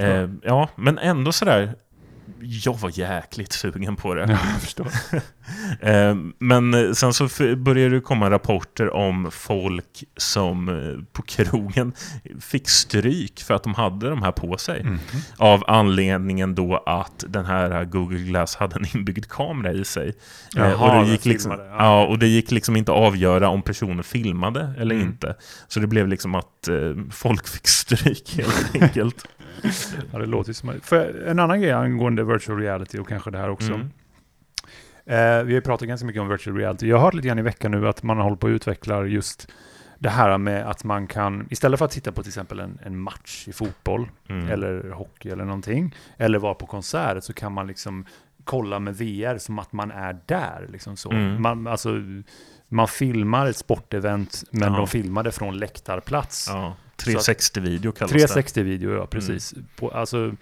Eh, ja, men ändå sådär. Jag var jäkligt sugen på det. Ja, jag förstår. Eh, Men sen så började det komma rapporter om folk som eh, på krogen fick stryk för att de hade de här på sig. Mhm. Av anledningen då att den här Google Glass hade en inbyggd kamera i sig. Eh, Jaha, och, det gick liksom, filmade, ja. ja. och det gick liksom inte att avgöra om personen filmade eller Mm. inte. Så det blev liksom att eh, folk fick stryk helt enkelt. Ja, det låter som... För en annan grej angående virtual reality och kanske det här också. Mm. Eh, vi har pratat ganska mycket om virtual reality. Jag har hört lite grann i veckan nu att man har hållit på att utveckla just det här med att man kan, istället för att titta på till exempel en, en match i fotboll Mm. eller hockey eller någonting, eller vara på konsert, så kan man liksom kolla med VR som att man är där. Liksom så. Mm. Man, alltså, man filmar ett sportevent, men Ja. de filmar det från läktarplats. Ja, 360-video kallas det. 360-video, ja precis. På, alltså,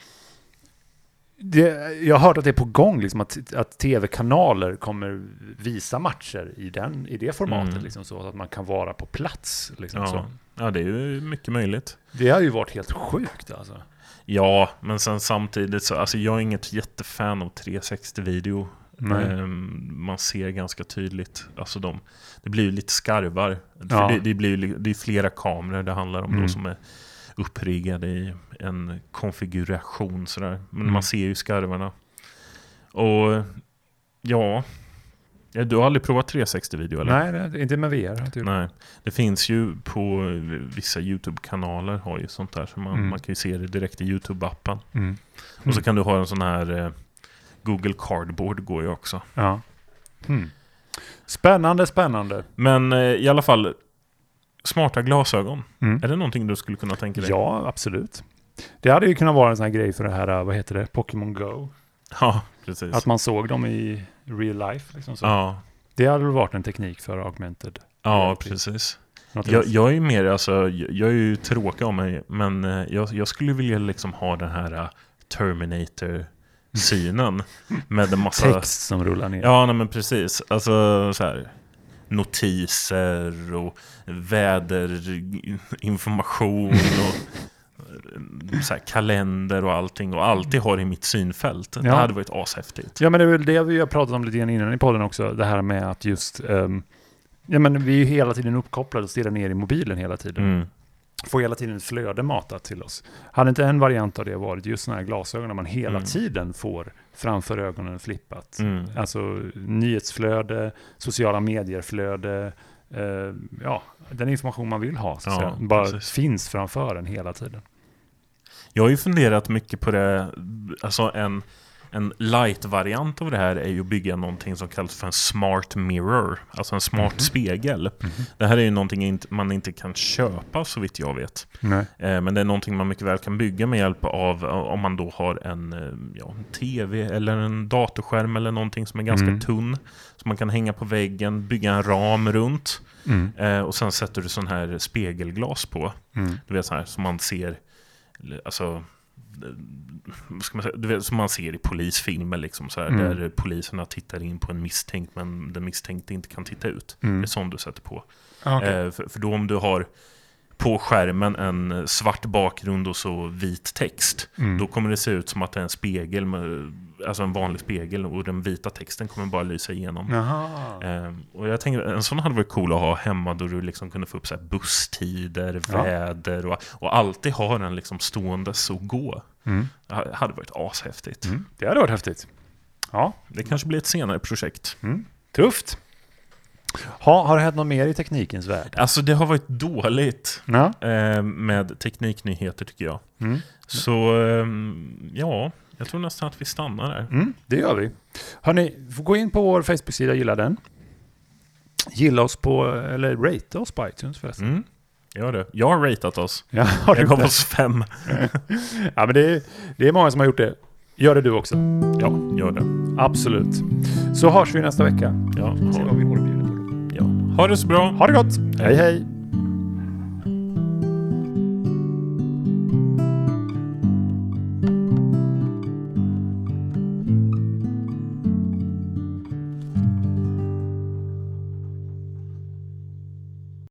det, jag har hört att det är på gång, liksom, att, att tv-kanaler kommer visa matcher i, den, i det formatet, Mm. liksom, så att man kan vara på plats. Liksom, så. Ja. ja, det är ju mycket möjligt. Det har ju varit helt sjukt alltså. Ja, men sen samtidigt så, alltså jag är inget jättefan av 360-video. Ehm, man ser ganska tydligt, alltså de, det blir ju lite skarvar. Ja. För det, det blir det är flera kameror det handlar om Mm. då som är uppriggade i en konfiguration sådär. Men Mm. man ser ju skarvarna. Och ja, du har aldrig provat 360-video eller? Nej, inte med VR. Typ. Nej, det finns ju på vissa YouTube-kanaler har ju sånt där. Så man, Mm. man kan ju se det direkt i YouTube-appen. Mm. Och så kan du ha en sån här eh, Google Cardboard går ju också. Ja. Hmm. Spännande, spännande. Men eh, i alla fall, smarta glasögon. Mm. Är det någonting du skulle kunna tänka dig? Ja, absolut. Det hade ju kunnat vara en sån här grej för det här, vad heter det, Pokémon Go. Ja, precis. Att man såg dem i real life. Liksom så. Ja, Det hade väl varit en teknik för augmented. ja precis. Jag, jag är mer, alltså, jag är ju tråkig av mig, men eh, jag, jag skulle vilja liksom ha den här eh, Terminator-synen. med en massa... Text som rullar ner. Ja, nej, men precis. Alltså så här notiser och väderinformation och eh, så kalender och allting och alltid har i mitt synfält. Det Ja. hade varit ashäftigt. Ja, men det är väl det vi har pratat om lite grann innan i podden också. Det här med att just... ehm, ja, men vi är ju hela tiden uppkopplade och stirrar ner i mobilen hela tiden. Mm. Får hela tiden ett flöde matat till oss. Hade inte en variant av det varit just sådana här glasögon där man hela Mm. tiden får framför ögonen flippat? Mm. Alltså nyhetsflöde, sociala medier-flöde, eh, ja, den information man vill ha så Ja, säga, bara precis. finns framför en hela tiden. Jag har ju funderat mycket på det, alltså en, en light-variant av det här är ju att bygga någonting som kallas för en smart mirror, alltså en smart Mhm. spegel. Det här är ju någonting man inte kan köpa så vitt jag vet. Nej. Eh, Men det är någonting man mycket väl kan bygga med hjälp av eh, om man då har en, eh, ja, en TV eller en datorskärm eller någonting som är ganska Mm. tunn. Som man kan hänga på väggen, bygga en ram runt. Mm. Och sen sätter du sån här spegelglas på. Mm. Du vet så här som man ser, alltså, ska man säga, vet, som man ser i polisfilmer liksom så här, Mm. där poliserna tittar in på en misstänkt men den misstänkte inte kan titta ut. Mm. Det är sån du sätter på. Ah, okej. Eh, för, för då om du har på skärmen en svart bakgrund och så vit text. Mm. Då kommer det se ut som att det är en spegel, med, alltså en vanlig spegel och den vita texten kommer bara lysa igenom. Jaha. Eh, och jag tänker, en sån hade varit cool att ha hemma då du liksom kunde få upp så här busstider, Ja. väder och, och alltid ha den liksom ståendes och gå. Mm. Det ha- hade varit ashäftigt. Mm. Det hade varit häftigt. Ja, Det kanske blir ett senare projekt. mm. tufft. Ha, har det hänt något mer i teknikens värld? Alltså det har varit dåligt Ja. eh, med tekniknyheter tycker jag. Mm. Så ehm, ja, jag tror nästan att vi stannar där. Mm, det gör vi. Hörni, gå in på vår Facebook-sida och gilla den. Gilla oss på, eller rate oss på iTunes förresten. Mm, gör det. Jag har ratat oss. Ja, har Jag gav oss fem. ja men det är, det är många som har gjort det. Gör det du också. Ja, gör det. Absolut. Så hörs vi nästa vecka. Ja, ha det så bra. Ha det gott! Hej hej!